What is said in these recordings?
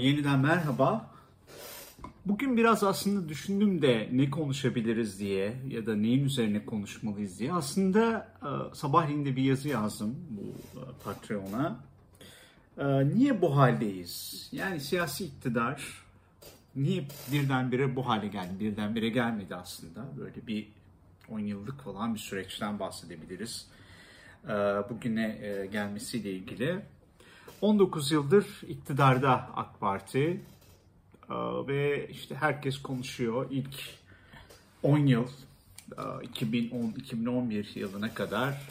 Yeniden merhaba. Bugün biraz aslında düşündüm de ne konuşabiliriz diye ya da neyin üzerine konuşmalıyız diye. Aslında e, sabahleyin de bir yazı yazdım bu e, Patreon'a. E, niye bu haldeyiz? Yani siyasi iktidar niye birdenbire bu hale geldi? Birdenbire gelmedi aslında. Böyle bir 10 yıllık falan bir süreçten bahsedebiliriz. Bugüne gelmesiyle ilgili. 19 yıldır iktidarda AK Parti ve işte herkes konuşuyor. İlk 10 yıl 2010-2011 yılına kadar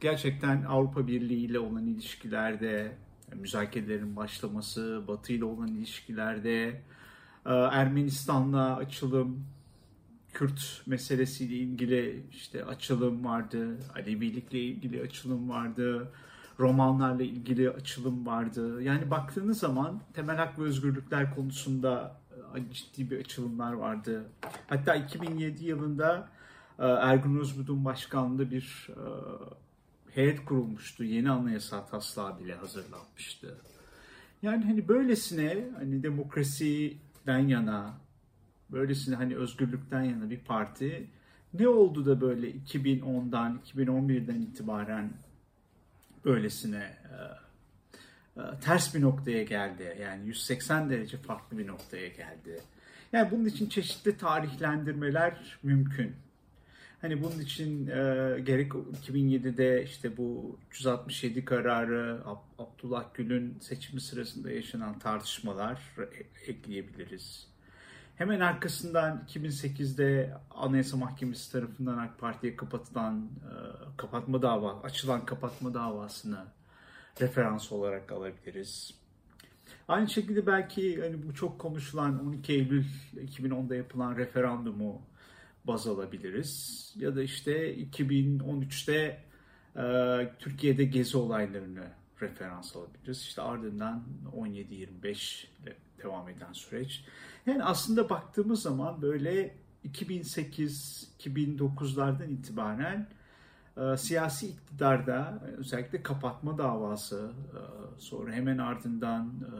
gerçekten Avrupa Birliği ile olan ilişkilerde müzakerelerin başlaması, Batı ile olan ilişkilerde Ermenistan'la açılım, Kürt meselesiyle ilgili işte açılım vardı, Alevilikle ilgili açılım vardı, romanlarla ilgili açılım vardı. Yani baktığınız zaman temel hak ve özgürlükler konusunda e, ciddi bir açılımlar vardı. Hatta 2007 yılında e, Ergun Özbudun başkanlığında bir e, heyet kurulmuştu. Yeni anayasa taslağı bile hazırlanmıştı. Yani hani böylesine hani demokrasiden yana, böylesine hani özgürlükten yana bir parti ne oldu da böyle 2010'dan 2011'den itibaren böylesine e, e, ters bir noktaya geldi. Yani 180 derece farklı bir noktaya geldi. Yani bunun için çeşitli tarihlendirmeler mümkün. Hani bunun için e, gerek 2007'de işte bu 367 kararı Abdullah Gül'ün seçimi sırasında yaşanan tartışmalar ekleyebiliriz. Hemen arkasından 2008'de Anayasa Mahkemesi tarafından AK Parti'ye kapatılan e, kapatma dava, açılan kapatma davasını referans olarak alabiliriz. Aynı şekilde belki hani bu çok konuşulan 12 Eylül 2010'da yapılan referandumu baz alabiliriz. Ya da işte 2013'te e, Türkiye'de gezi olaylarını referans alabiliriz. İşte ardından 17-25 ile devam eden süreç. Yani aslında baktığımız zaman böyle 2008-2009'lardan itibaren e, siyasi iktidarda özellikle kapatma davası e, sonra hemen ardından e,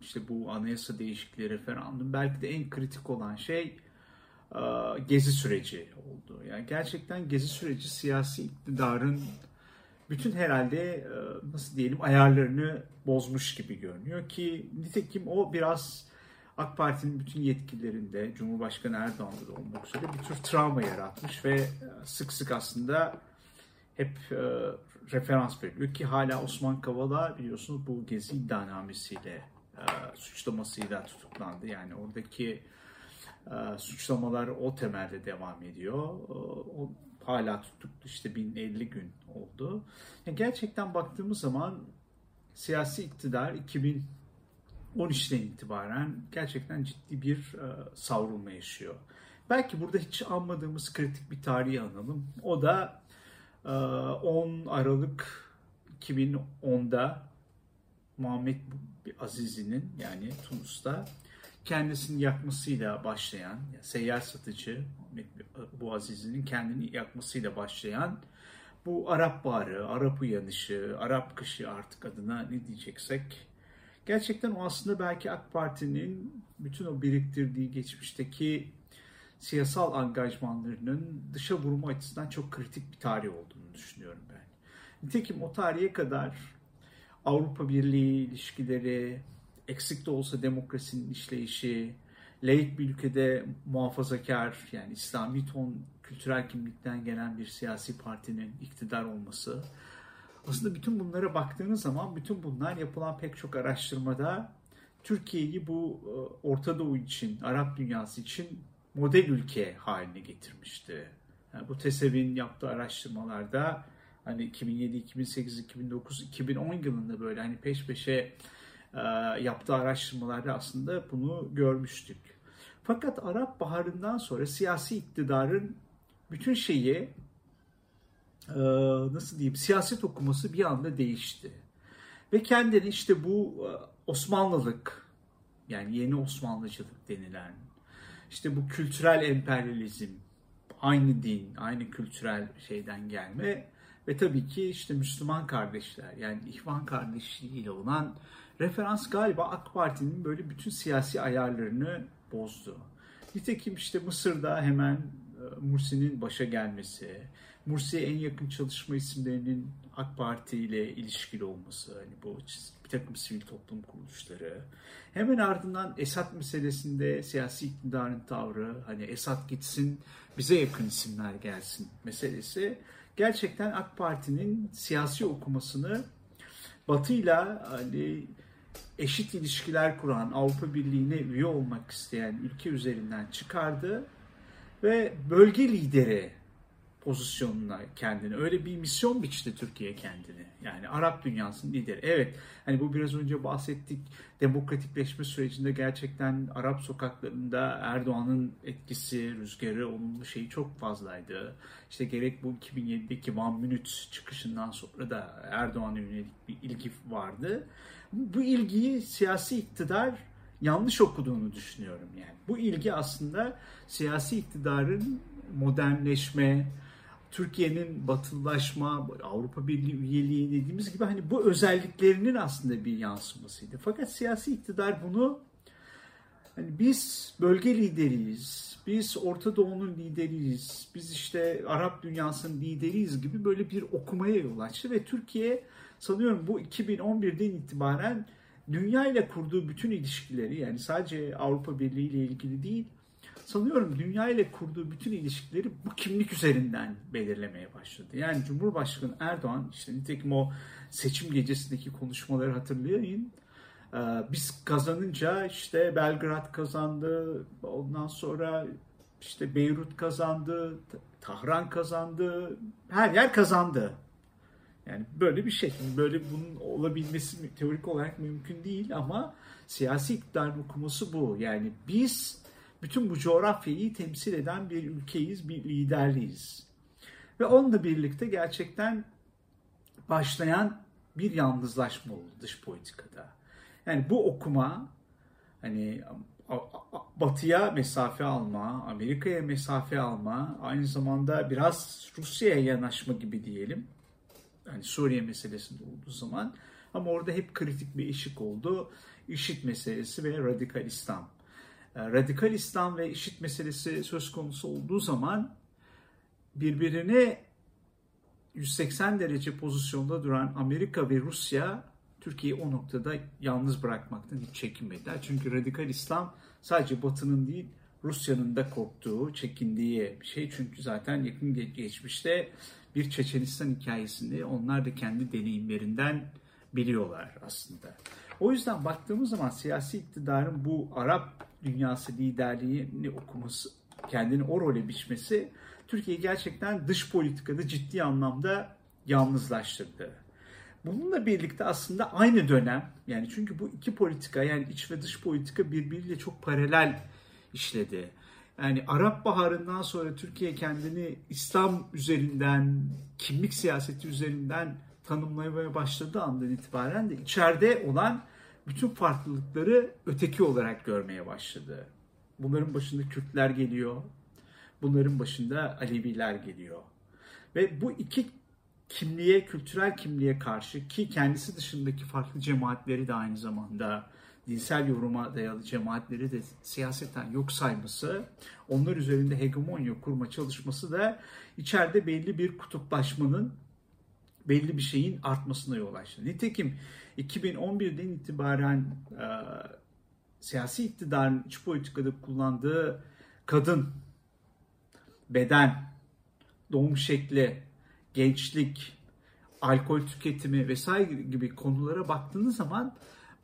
işte bu anayasa değişikliği referandum belki de en kritik olan şey e, gezi süreci oldu. Yani gerçekten gezi süreci siyasi iktidarın bütün herhalde e, nasıl diyelim ayarlarını bozmuş gibi görünüyor ki nitekim o biraz AK Parti'nin bütün yetkilerinde Cumhurbaşkanı Erdoğan'da da olmak üzere bir tür travma yaratmış ve e, sık sık aslında hep e, referans veriliyor ki hala Osman Kavala biliyorsunuz bu gezi iddianamesiyle e, suçlamasıyla tutuklandı. Yani oradaki e, suçlamalar o temelde devam ediyor. E, o hala tutuklu işte 1050 gün oldu. Yani gerçekten baktığımız zaman siyasi iktidar 2013'ten itibaren gerçekten ciddi bir e, savrulma yaşıyor. Belki burada hiç anmadığımız kritik bir tarihi analım. O da e, 10 Aralık 2010'da Muhammed Azizi'nin yani Tunus'ta kendisini yakmasıyla başlayan, seyyar satıcı bu Azizi'nin kendini yakmasıyla başlayan bu Arap Baharı, Arap Uyanışı, Arap Kışı artık adına ne diyeceksek gerçekten o aslında belki AK Parti'nin bütün o biriktirdiği geçmişteki siyasal angajmanlarının dışa vurma açısından çok kritik bir tarih olduğunu düşünüyorum ben. Nitekim o tarihe kadar Avrupa Birliği ilişkileri, eksik de olsa demokrasinin işleyişi, laik bir ülkede muhafazakar yani İslami ton kültürel kimlikten gelen bir siyasi partinin iktidar olması. Aslında bütün bunlara baktığınız zaman bütün bunlar yapılan pek çok araştırmada Türkiye'yi bu e, Orta Doğu için, Arap dünyası için model ülke haline getirmişti. Yani bu TESEV'in yaptığı araştırmalarda hani 2007, 2008, 2009, 2010 yılında böyle hani peş peşe e, yaptığı araştırmalarda aslında bunu görmüştük. Fakat Arap Baharı'ndan sonra siyasi iktidarın bütün şeyi e, nasıl diyeyim siyaset okuması bir anda değişti. Ve kendini işte bu e, Osmanlılık yani yeni Osmanlıcılık denilen işte bu kültürel emperyalizm aynı din, aynı kültürel şeyden gelme ve tabii ki işte Müslüman kardeşler yani ihvan kardeşliğiyle olan referans galiba AK Parti'nin böyle bütün siyasi ayarlarını bozdu. Nitekim işte Mısır'da hemen e, Mursi'nin başa gelmesi, Mursi'ye en yakın çalışma isimlerinin AK Parti ile ilişkili olması, hani bu bir takım sivil toplum kuruluşları. Hemen ardından Esad meselesinde siyasi iktidarın tavrı, hani Esad gitsin bize yakın isimler gelsin meselesi gerçekten AK Parti'nin siyasi okumasını Batı'yla hani eşit ilişkiler kuran, Avrupa Birliği'ne üye olmak isteyen ülke üzerinden çıkardı ve bölge lideri pozisyonuna kendini. Öyle bir misyon biçti Türkiye kendini. Yani Arap dünyasının lideri. Evet hani bu biraz önce bahsettik demokratikleşme sürecinde gerçekten Arap sokaklarında Erdoğan'ın etkisi, rüzgarı, olumlu şeyi çok fazlaydı. İşte gerek bu 2007'deki Van Minut çıkışından sonra da Erdoğan'a yönelik bir ilgi vardı. Bu ilgiyi siyasi iktidar yanlış okuduğunu düşünüyorum yani. Bu ilgi aslında siyasi iktidarın modernleşme, Türkiye'nin batılılaşma, Avrupa Birliği üyeliği dediğimiz gibi hani bu özelliklerinin aslında bir yansımasıydı. Fakat siyasi iktidar bunu hani biz bölge lideriyiz, biz Orta Doğu'nun lideriyiz, biz işte Arap dünyasının lideriyiz gibi böyle bir okumaya yol açtı ve Türkiye sanıyorum bu 2011'den itibaren dünya ile kurduğu bütün ilişkileri yani sadece Avrupa Birliği ile ilgili değil sanıyorum dünya ile kurduğu bütün ilişkileri bu kimlik üzerinden belirlemeye başladı. Yani Cumhurbaşkanı Erdoğan işte nitekim o seçim gecesindeki konuşmaları hatırlayın. Ee, biz kazanınca işte Belgrad kazandı, ondan sonra işte Beyrut kazandı, Tahran kazandı, her yer kazandı. Yani böyle bir şey, böyle bunun olabilmesi teorik olarak mümkün değil ama siyasi iktidarın okuması bu. Yani biz bütün bu coğrafyayı temsil eden bir ülkeyiz, bir liderliyiz. Ve onunla birlikte gerçekten başlayan bir yalnızlaşma oldu dış politikada. Yani bu okuma hani Batı'ya mesafe alma, Amerika'ya mesafe alma, aynı zamanda biraz Rusya'ya yanaşma gibi diyelim. Yani Suriye meselesinde olduğu zaman ama orada hep kritik bir eşik oldu. IŞİD meselesi ve radikal İslam. E, radikal İslam ve işit meselesi söz konusu olduğu zaman birbirine 180 derece pozisyonda duran Amerika ve Rusya Türkiye'yi o noktada yalnız bırakmaktan hiç çekinmediler. Çünkü radikal İslam sadece Batı'nın değil Rusya'nın da korktuğu, çekindiği bir şey. Çünkü zaten yakın geçmişte bir Çeçenistan hikayesini onlar da kendi deneyimlerinden biliyorlar aslında. O yüzden baktığımız zaman siyasi iktidarın bu Arap dünyası liderliğini okuması, kendini o role biçmesi Türkiye'yi gerçekten dış politikada ciddi anlamda yalnızlaştırdı. Bununla birlikte aslında aynı dönem yani çünkü bu iki politika yani iç ve dış politika birbiriyle çok paralel işledi. Yani Arap Baharı'ndan sonra Türkiye kendini İslam üzerinden, kimlik siyaseti üzerinden tanımlamaya başladığı andan itibaren de içeride olan bütün farklılıkları öteki olarak görmeye başladı. Bunların başında Kürtler geliyor. Bunların başında Aleviler geliyor. Ve bu iki kimliğe, kültürel kimliğe karşı ki kendisi dışındaki farklı cemaatleri de aynı zamanda dinsel yoruma dayalı cemaatleri de siyaseten yok sayması, onlar üzerinde hegemonya kurma çalışması da içeride belli bir kutuplaşmanın, belli bir şeyin artmasına yol açtı. Nitekim 2011'den itibaren e, siyasi iktidarın iç politikada kullandığı kadın, beden, doğum şekli, gençlik, alkol tüketimi vesaire gibi konulara baktığınız zaman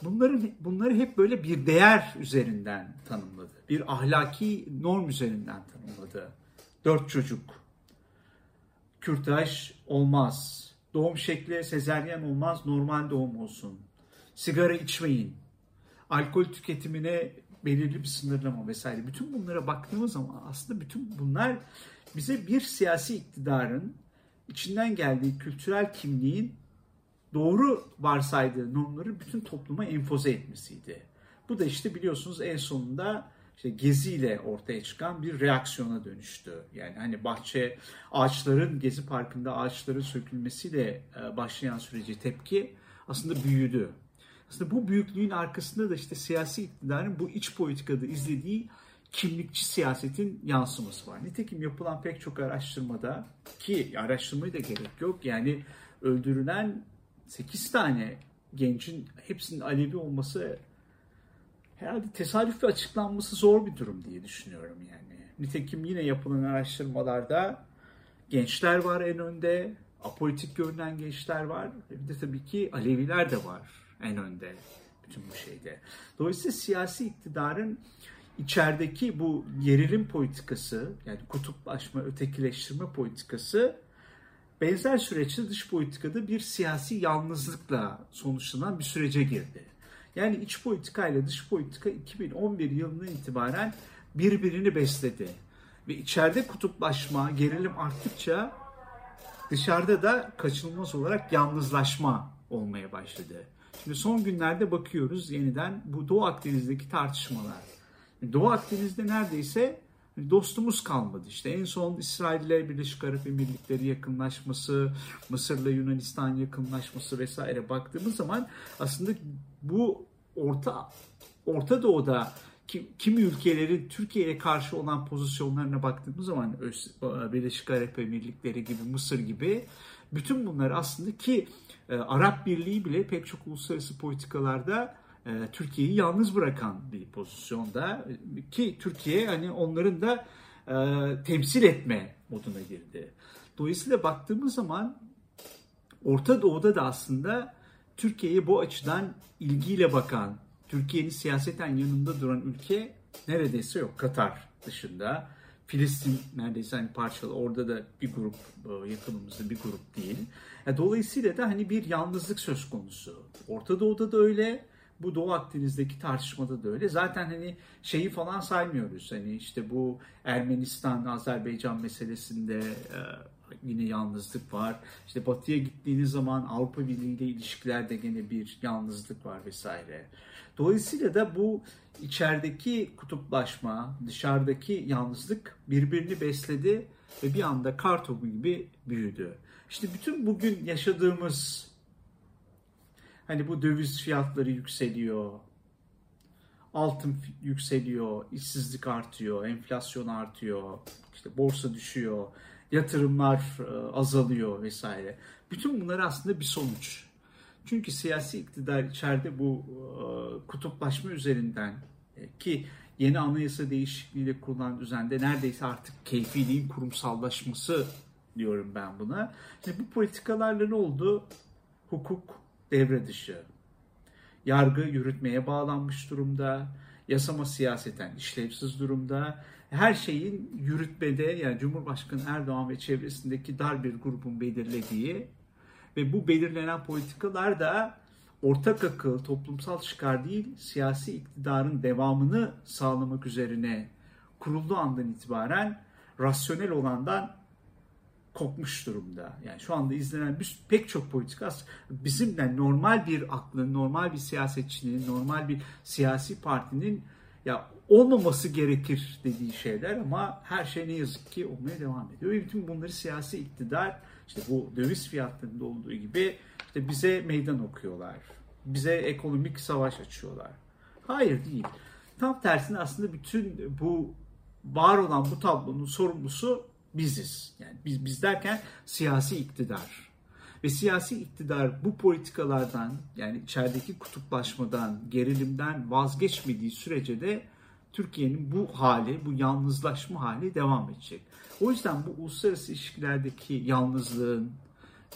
bunları bunları hep böyle bir değer üzerinden tanımladı. Bir ahlaki norm üzerinden tanımladı. Dört çocuk. Kürtaj olmaz Doğum şekli sezeryen olmaz, normal doğum olsun. Sigara içmeyin. Alkol tüketimine belirli bir sınırlama vesaire. Bütün bunlara baktığımız zaman aslında bütün bunlar bize bir siyasi iktidarın içinden geldiği kültürel kimliğin doğru varsaydığı normları bütün topluma enfoze etmesiydi. Bu da işte biliyorsunuz en sonunda işte geziyle ortaya çıkan bir reaksiyona dönüştü. Yani hani bahçe ağaçların Gezi Parkı'nda ağaçların sökülmesiyle e, başlayan süreci tepki aslında büyüdü. Aslında bu büyüklüğün arkasında da işte siyasi iktidarın bu iç politikada izlediği kimlikçi siyasetin yansıması var. Nitekim yapılan pek çok araştırmada ki araştırmaya da gerek yok. Yani öldürülen 8 tane gencin hepsinin Alevi olması herhalde tesadüf açıklanması zor bir durum diye düşünüyorum yani. Nitekim yine yapılan araştırmalarda gençler var en önde, apolitik görünen gençler var. Bir de tabii ki Aleviler de var en önde bütün bu şeyde. Dolayısıyla siyasi iktidarın içerideki bu gerilim politikası yani kutuplaşma, ötekileştirme politikası benzer süreçte dış politikada bir siyasi yalnızlıkla sonuçlanan bir sürece girdi. Yani iç politika ile dış politika 2011 yılından itibaren birbirini besledi. Ve içeride kutuplaşma, gerilim arttıkça dışarıda da kaçınılmaz olarak yalnızlaşma olmaya başladı. Şimdi son günlerde bakıyoruz yeniden bu Doğu Akdeniz'deki tartışmalar. Doğu Akdeniz'de neredeyse dostumuz kalmadı. İşte en son İsrail ile Birleşik Arap Emirlikleri yakınlaşması, Mısır'la Yunanistan yakınlaşması vesaire baktığımız zaman aslında bu Orta Orta Doğu'da kimi ülkelerin Türkiye'ye karşı olan pozisyonlarına baktığımız zaman Birleşik Arap Emirlikleri gibi, Mısır gibi bütün bunlar aslında ki e, Arap Birliği bile pek çok uluslararası politikalarda Türkiye'yi yalnız bırakan bir pozisyonda ki Türkiye hani onların da e, temsil etme moduna girdi. Dolayısıyla baktığımız zaman Orta Doğu'da da aslında Türkiye'ye bu açıdan ilgiyle bakan, Türkiye'nin siyaseten yanında duran ülke neredeyse yok. Katar dışında. Filistin neredeyse hani parçalı orada da bir grup e, yakınımızda bir grup değil. Dolayısıyla da hani bir yalnızlık söz konusu. Orta Doğu'da da öyle, bu Doğu Akdeniz'deki tartışmada da öyle. Zaten hani şeyi falan saymıyoruz. Hani işte bu Ermenistan, Azerbaycan meselesinde e, yine yalnızlık var. İşte batıya gittiğiniz zaman Avrupa Birliği ile ilişkilerde gene bir yalnızlık var vesaire. Dolayısıyla da bu içerideki kutuplaşma, dışarıdaki yalnızlık birbirini besledi ve bir anda kar topu gibi büyüdü. İşte bütün bugün yaşadığımız hani bu döviz fiyatları yükseliyor, altın yükseliyor, işsizlik artıyor, enflasyon artıyor, işte borsa düşüyor, yatırımlar e, azalıyor vesaire. Bütün bunlar aslında bir sonuç. Çünkü siyasi iktidar içeride bu e, kutuplaşma üzerinden e, ki yeni anayasa değişikliğiyle kurulan düzende neredeyse artık keyfiliğin kurumsallaşması diyorum ben buna. İşte bu politikalarla ne oldu? Hukuk devre dışı. Yargı yürütmeye bağlanmış durumda. Yasama siyaseten işlevsiz durumda. Her şeyin yürütmede yani Cumhurbaşkanı Erdoğan ve çevresindeki dar bir grubun belirlediği ve bu belirlenen politikalar da ortak akıl, toplumsal çıkar değil, siyasi iktidarın devamını sağlamak üzerine kurulduğu andan itibaren rasyonel olandan kopmuş durumda. Yani şu anda izlenen bir, pek çok politika bizimle normal bir aklın, normal bir siyasetçinin, normal bir siyasi partinin ya olmaması gerekir dediği şeyler ama her şey ne yazık ki olmaya devam ediyor. Ve bütün bunları siyasi iktidar işte bu döviz fiyatlarında olduğu gibi işte bize meydan okuyorlar. Bize ekonomik savaş açıyorlar. Hayır değil. Tam tersine aslında bütün bu var olan bu tablonun sorumlusu biziz. Yani biz, biz derken siyasi iktidar. Ve siyasi iktidar bu politikalardan yani içerideki kutuplaşmadan, gerilimden vazgeçmediği sürece de Türkiye'nin bu hali, bu yalnızlaşma hali devam edecek. O yüzden bu uluslararası ilişkilerdeki yalnızlığın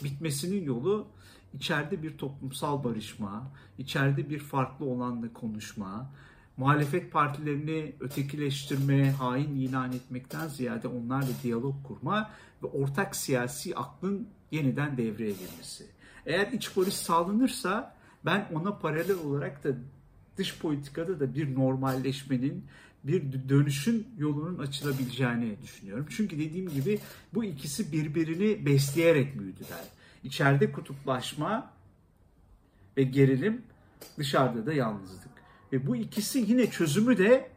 bitmesinin yolu içeride bir toplumsal barışma, içeride bir farklı olanla konuşma, muhalefet partilerini ötekileştirme, hain ilan etmekten ziyade onlarla diyalog kurma ve ortak siyasi aklın yeniden devreye girmesi. Eğer iç barış sağlanırsa ben ona paralel olarak da dış politikada da bir normalleşmenin, bir dönüşün yolunun açılabileceğini düşünüyorum. Çünkü dediğim gibi bu ikisi birbirini besleyerek büyüdüler. İçeride kutuplaşma ve gerilim, dışarıda da yalnızlık. Ve bu ikisi yine çözümü de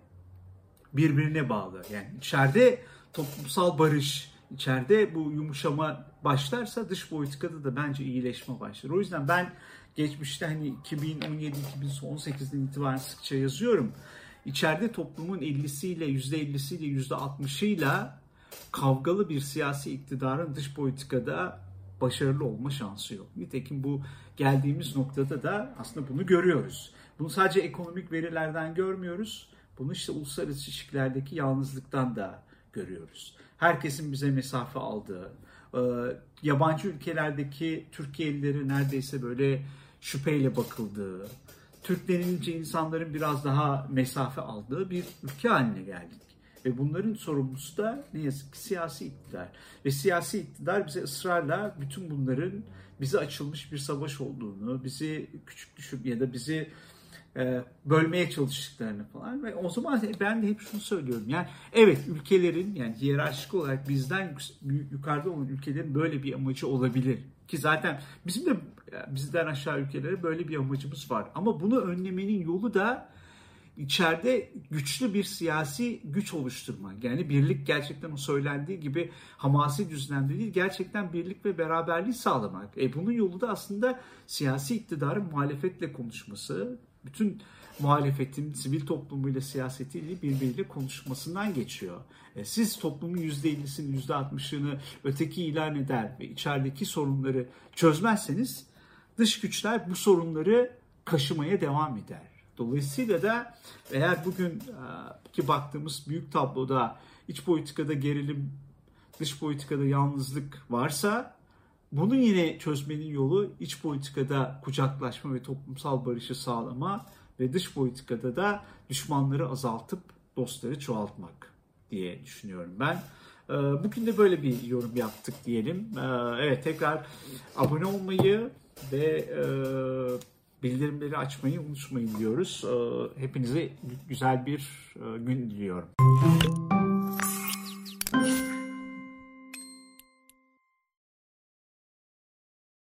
birbirine bağlı. Yani içeride toplumsal barış, içeride bu yumuşama başlarsa dış politikada da bence iyileşme başlar. O yüzden ben geçmişte hani 2017-2018'den itibaren sıkça yazıyorum. İçeride toplumun 50'siyle, %50'siyle, %60'ıyla kavgalı bir siyasi iktidarın dış politikada başarılı olma şansı yok. Nitekim bu geldiğimiz noktada da aslında bunu görüyoruz. Bunu sadece ekonomik verilerden görmüyoruz. Bunu işte uluslararası ilişkilerdeki yalnızlıktan da görüyoruz. Herkesin bize mesafe aldığı, e, yabancı ülkelerdeki Türkiye'lileri neredeyse böyle şüpheyle bakıldığı, Türk denilince insanların biraz daha mesafe aldığı bir ülke haline geldik. Ve bunların sorumlusu da ne yazık ki siyasi iktidar. Ve siyasi iktidar bize ısrarla bütün bunların bize açılmış bir savaş olduğunu, bizi küçük düşüp ya da bizi bölmeye çalıştıklarını falan ve o zaman ben de hep şunu söylüyorum yani evet ülkelerin yani hiyerarşik olarak bizden yukarıda olan ülkelerin böyle bir amacı olabilir ki zaten bizim de bizden aşağı ülkelere böyle bir amacımız var ama bunu önlemenin yolu da içeride güçlü bir siyasi güç oluşturmak. Yani birlik gerçekten o söylendiği gibi hamasi düzlemde değil, gerçekten birlik ve beraberliği sağlamak. E bunun yolu da aslında siyasi iktidarın muhalefetle konuşması, bütün muhalefetin sivil toplumuyla siyasetiyle birbiriyle konuşmasından geçiyor. E, siz toplumun %50'sini %60'ını öteki ilan eder ve içerideki sorunları çözmezseniz dış güçler bu sorunları kaşımaya devam eder. Dolayısıyla da eğer bugün e, ki baktığımız büyük tabloda iç politikada gerilim, dış politikada yalnızlık varsa bunu yine çözmenin yolu iç politikada kucaklaşma ve toplumsal barışı sağlama ve dış politikada da düşmanları azaltıp dostları çoğaltmak diye düşünüyorum ben. Ee, bugün de böyle bir yorum yaptık diyelim. Ee, evet tekrar abone olmayı ve e, bildirimleri açmayı unutmayın diyoruz. Ee, hepinize güzel bir e, gün diliyorum.